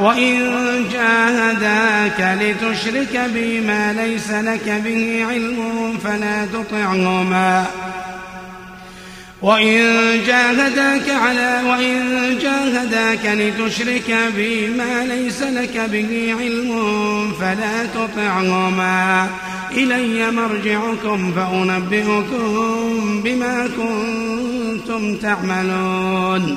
وإن جاهداك لتشرك بما ليس لك به علم فلا تطعهما وإن جاهداك على وإن جاهداك لتشرك بما ليس لك به علم فلا تطعهما إلي مرجعكم فأنبئكم بما كنتم تعملون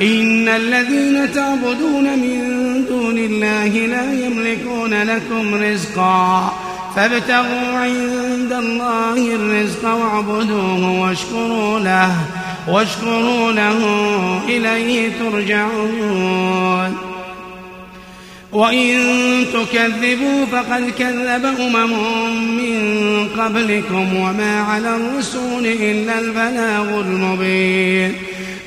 إن الذين تعبدون من دون الله لا يملكون لكم رزقا فابتغوا عند الله الرزق واعبدوه واشكروا له واشكروا له إليه ترجعون. وإن تكذبوا فقد كذب أمم من قبلكم وما على الرسول إلا البلاغ المبين.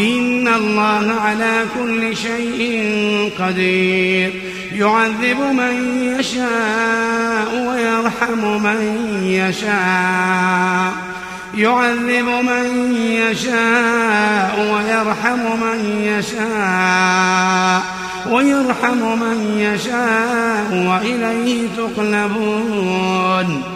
إن الله على كل شيء قدير. يعذب من يشاء ويرحم من يشاء. يعذب من يشاء ويرحم من يشاء. ويرحم من يشاء وإليه تقلبون.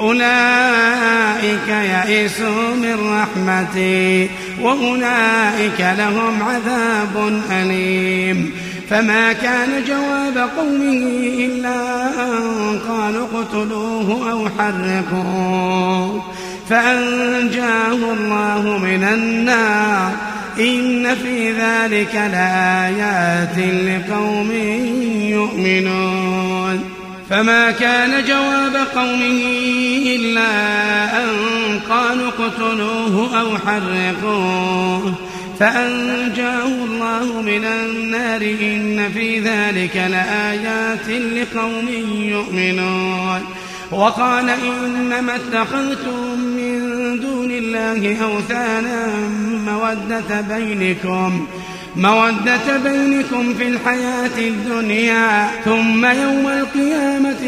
أولئك يئسوا من رحمتي وأولئك لهم عذاب أليم. فما كان جواب قومه إلا أن قالوا اقتلوه أو حرقوه. فأنجاه الله من النار. إن في ذلك لآيات لقوم يؤمنون. فما كان جواب قومه إلا أن قالوا اقتلوه أو حرقوه. فأنجاه الله من النار إن في ذلك لآيات لقوم يؤمنون. وقال إنما اتخذتم من دون الله أوثانا مودة بينكم مودة بينكم في الحياة الدنيا ثم يوم القيامة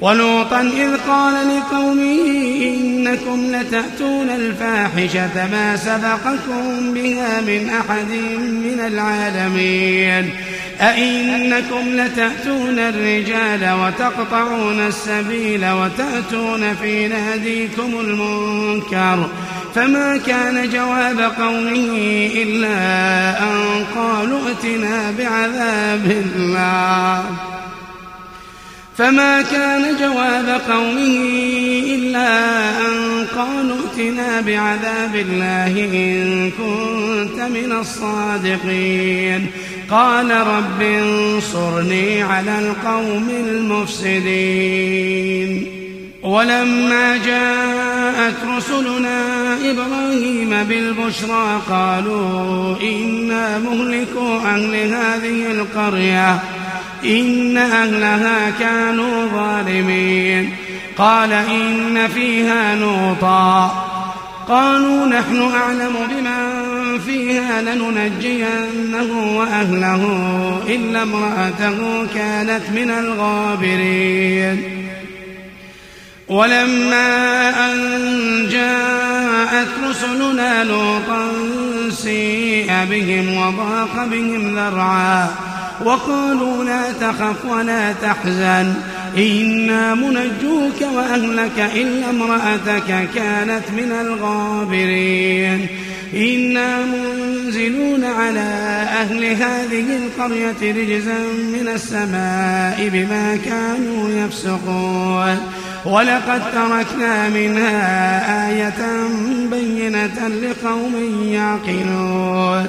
ولوطا إذ قال لقومه إنكم لتأتون الفاحشة ما سبقكم بها من أحد من العالمين. أئنكم لتأتون الرجال وتقطعون السبيل وتأتون في ناديكم المنكر. فما كان جواب قومه إلا أن قالوا ائتنا بعذاب الله. فما كان جواب قومه إلا أن قالوا ائتنا بعذاب الله إن كنت من الصادقين. قال رب انصرني على القوم المفسدين. ولما جاءت رسلنا إبراهيم بالبشرى قالوا إنا مهلكوا أهل هذه القرية. إن أهلها كانوا ظالمين قال إن فيها لوطا قالوا نحن أعلم بمن فيها لننجينه وأهله إلا امرأته كانت من الغابرين ولما أن جاءت رسلنا لوطا سيء بهم وضاق بهم ذرعا وقالوا لا تخف ولا تحزن. إنا منجوك وأهلك إلا امرأتك كانت من الغابرين. إنا منزلون على أهل هذه القرية رجزا من السماء بما كانوا يفسقون. ولقد تركنا منها آية بينة لقوم يعقلون.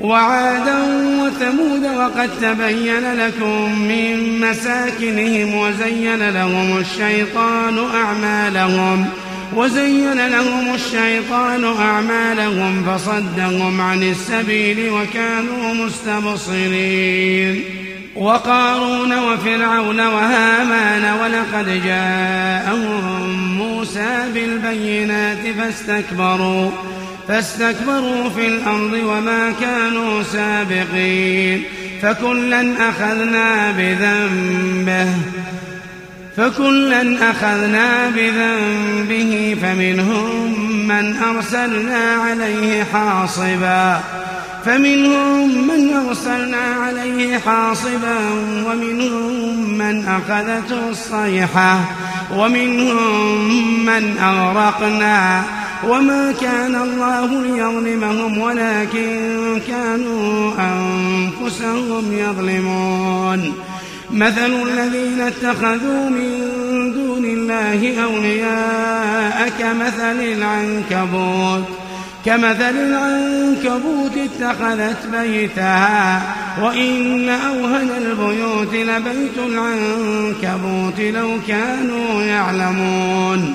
وعادا وثمود وقد تبين لكم من مساكنهم وزين لهم الشيطان أعمالهم وزين لهم الشيطان أعمالهم فصدهم عن السبيل وكانوا مستبصرين وقارون وفرعون وهامان ولقد جاءهم موسى بالبينات فاستكبروا فاستكبروا في الأرض وما كانوا سابقين فكلا أخذنا بذنبه فكلا أخذنا بذنبه فمنهم من أرسلنا عليه حاصبا فمنهم من أرسلنا عليه حاصبا ومنهم من أخذته الصيحة ومنهم من أغرقنا. وما كان الله ليظلمهم ولكن كانوا أنفسهم يظلمون. مثل الذين اتخذوا من دون الله أولياء كمثل العنكبوت. كمثل العنكبوت اتخذت بيتها وإن أوهن البيوت لبيت العنكبوت لو كانوا يعلمون.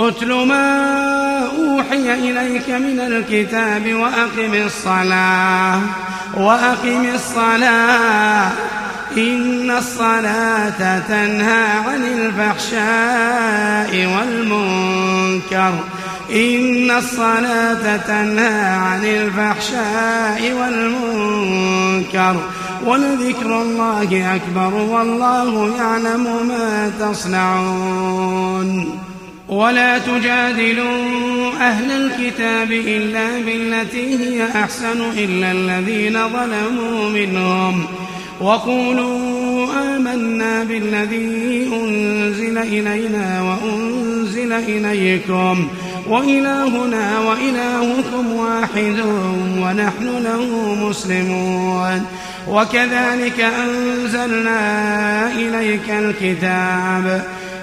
أتل ما أوحي إليك من الكتاب وأقم الصلاة وأقم الصلاة. إن الصلاة تنهى عن الفحشاء والمنكر. إن الصلاة تنهى عن الفحشاء والمنكر. ولذكر الله أكبر والله يعلم ما تصنعون. ولا تجادلوا أهل الكتاب إلا بالتي هي أحسن إلا الذين ظلموا منهم. وقولوا آمنا بالذي أنزل إلينا وأنزل إليكم. وإلهنا وإلهكم واحد ونحن له مسلمون. وكذلك أنزلنا إليك الكتاب.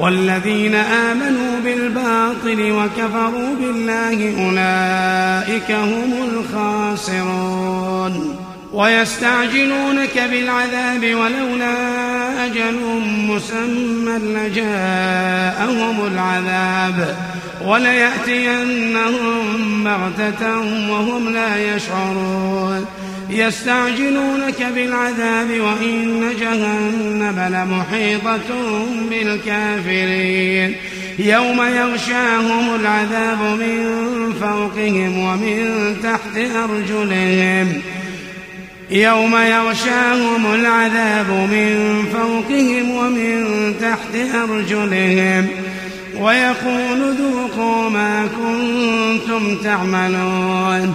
والذين آمنوا بالباطل وكفروا بالله أولئك هم الخاسرون. ويستعجلونك بالعذاب ولولا أجل مسمى لجاءهم العذاب. وليأتينهم بغتة وهم لا يشعرون. يستعجلونك بالعذاب وإن جهنم لمحيطة بالكافرين. يوم يغشاهم العذاب من فوقهم ومن تحت أرجلهم. يوم يغشاهم العذاب من فوقهم ومن تحت أرجلهم. ويقول ذوقوا ما كنتم تعملون.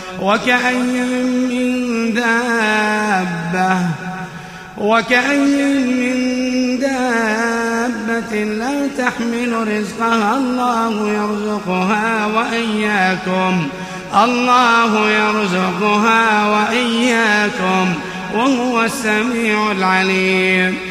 وكأي من دابة وكأي من دابة لا تحمل رزقها الله يرزقها وإياكم. الله يرزقها وإياكم وهو السميع العليم.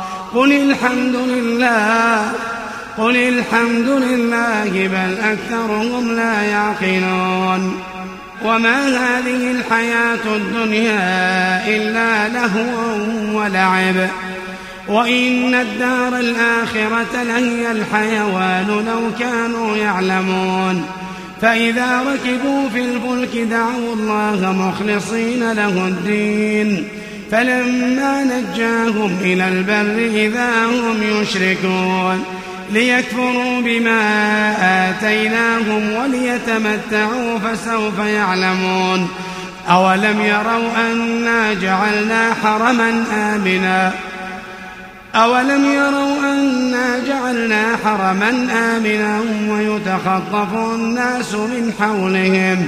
قل الحمد لله قل الحمد لله بل أكثرهم لا يعقلون. وما هذه الحياة الدنيا إلا لهو ولعب. وإن الدار الآخرة لهي الحيوان لو كانوا يعلمون. فإذا ركبوا في الفلك دعوا الله مخلصين له الدين. فلما نجاهم إلى البر إذا هم يشركون ليكفروا بما آتيناهم وليتمتعوا فسوف يعلمون أولم يروا أنا جعلنا حرما آمنا أولم يروا أنا جعلنا حرما آمنا ويتخطف الناس من حولهم